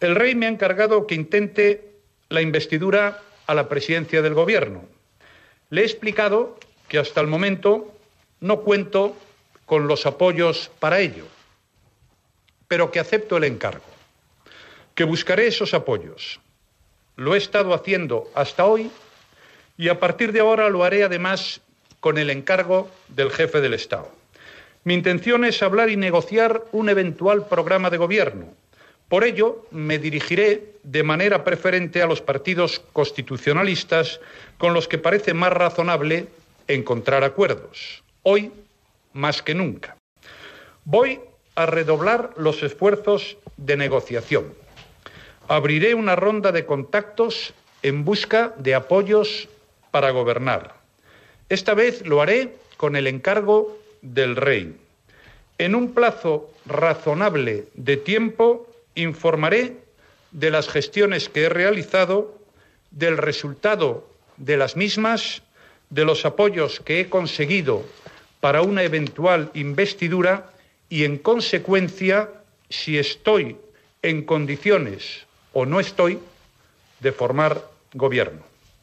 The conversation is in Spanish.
El rey me ha encargado que intente la investidura a la presidencia del Gobierno. Le he explicado que hasta el momento no cuento con los apoyos para ello, pero que acepto el encargo, que buscaré esos apoyos. Lo he estado haciendo hasta hoy y a partir de ahora lo haré además con el encargo del jefe del Estado. Mi intención es hablar y negociar un eventual programa de gobierno. Por ello, me dirigiré de manera preferente a los partidos constitucionalistas con los que parece más razonable encontrar acuerdos. Hoy, más que nunca. Voy a redoblar los esfuerzos de negociación. Abriré una ronda de contactos en busca de apoyos para gobernar. Esta vez lo haré con el encargo del Rey. En un plazo razonable de tiempo informaré de las gestiones que he realizado, del resultado de las mismas, de los apoyos que he conseguido para una eventual investidura y, en consecuencia, si estoy en condiciones o no estoy de formar gobierno.